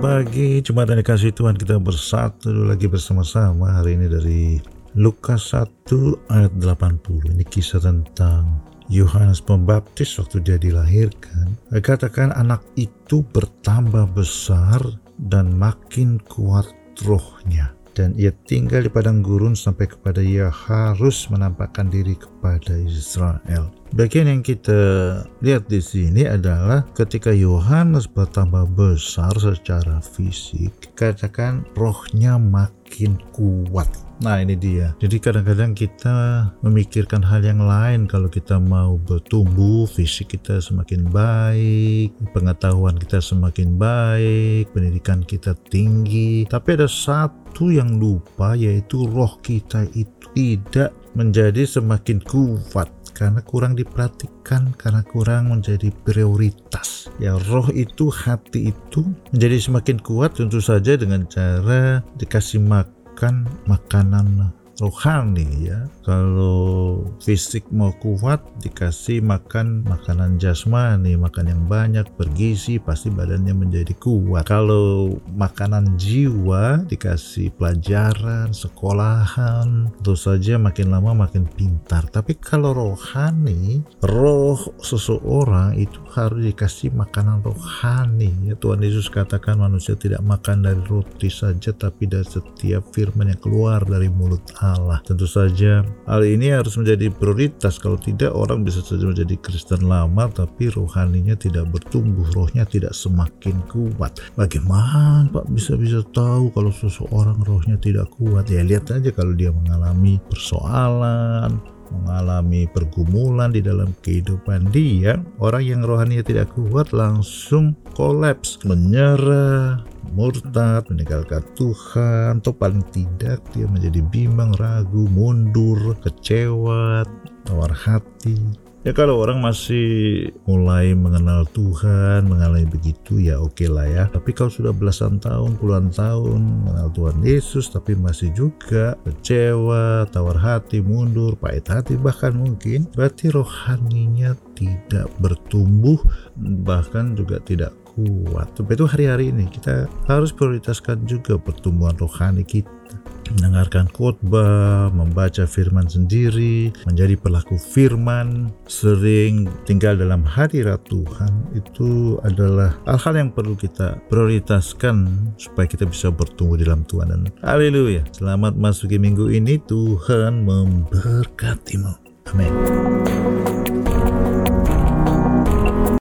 Pagi, Jemaat dan dikasih Tuhan kita bersatu lagi bersama-sama hari ini dari Lukas 1 ayat 80. Ini kisah tentang Yohanes Pembaptis waktu dia dilahirkan. Katakan anak itu bertambah besar dan makin kuat rohnya dan ia tinggal di padang gurun sampai kepada ia harus menampakkan diri kepada Israel. Bagian yang kita lihat di sini adalah ketika Yohanes bertambah besar secara fisik, katakan rohnya makin kuat. Nah ini dia. Jadi kadang-kadang kita memikirkan hal yang lain kalau kita mau bertumbuh, fisik kita semakin baik, pengetahuan kita semakin baik, pendidikan kita tinggi. Tapi ada satu yang lupa yaitu roh kita itu tidak menjadi semakin kuat karena kurang diperhatikan karena kurang menjadi prioritas. Ya roh itu hati itu menjadi semakin kuat tentu saja dengan cara dikasih makan makan makanan rohani ya. Kalau fisik mau kuat dikasih makan makanan jasmani makan yang banyak bergizi pasti badannya menjadi kuat. Kalau makanan jiwa dikasih pelajaran sekolahan tentu saja makin lama makin pintar. Tapi kalau rohani roh seseorang itu harus dikasih makanan rohani. Ya Tuhan Yesus katakan manusia tidak makan dari roti saja tapi dari setiap firman yang keluar dari mulut Allah Allah. Tentu saja hal ini harus menjadi prioritas. Kalau tidak orang bisa saja menjadi Kristen lama tapi rohaninya tidak bertumbuh, rohnya tidak semakin kuat. Bagaimana Pak bisa-bisa tahu kalau seseorang rohnya tidak kuat? Ya lihat aja kalau dia mengalami persoalan, mengalami pergumulan di dalam kehidupan dia, orang yang rohaninya tidak kuat langsung kolaps, menyerah, murtad, meninggalkan Tuhan, atau paling tidak dia menjadi bimbang, ragu, mundur, kecewa, tawar hati. Ya kalau orang masih mulai mengenal Tuhan, mengalami begitu ya oke okay lah ya. Tapi kalau sudah belasan tahun, puluhan tahun mengenal Tuhan Yesus tapi masih juga kecewa, tawar hati, mundur, pahit hati bahkan mungkin berarti rohaninya tidak bertumbuh bahkan juga tidak kuat. Sebab itu hari-hari ini kita harus prioritaskan juga pertumbuhan rohani kita mendengarkan khotbah, membaca firman sendiri, menjadi pelaku firman, sering tinggal dalam hadirat Tuhan, itu adalah hal-hal yang perlu kita prioritaskan supaya kita bisa bertumbuh dalam Tuhan. Dan haleluya, selamat masuki minggu ini, Tuhan memberkatimu. Amin.